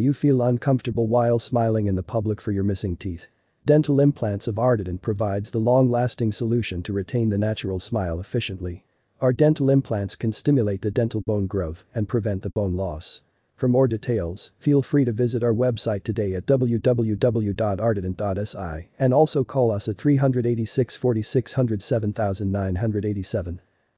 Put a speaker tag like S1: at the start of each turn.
S1: You feel uncomfortable while smiling in the public for your missing teeth. Dental implants of Artident provides the long-lasting solution to retain the natural smile efficiently. Our dental implants can stimulate the dental bone growth and prevent the bone loss. For more details, feel free to visit our website today at www.artident.si and also call us at 386 4600 7987.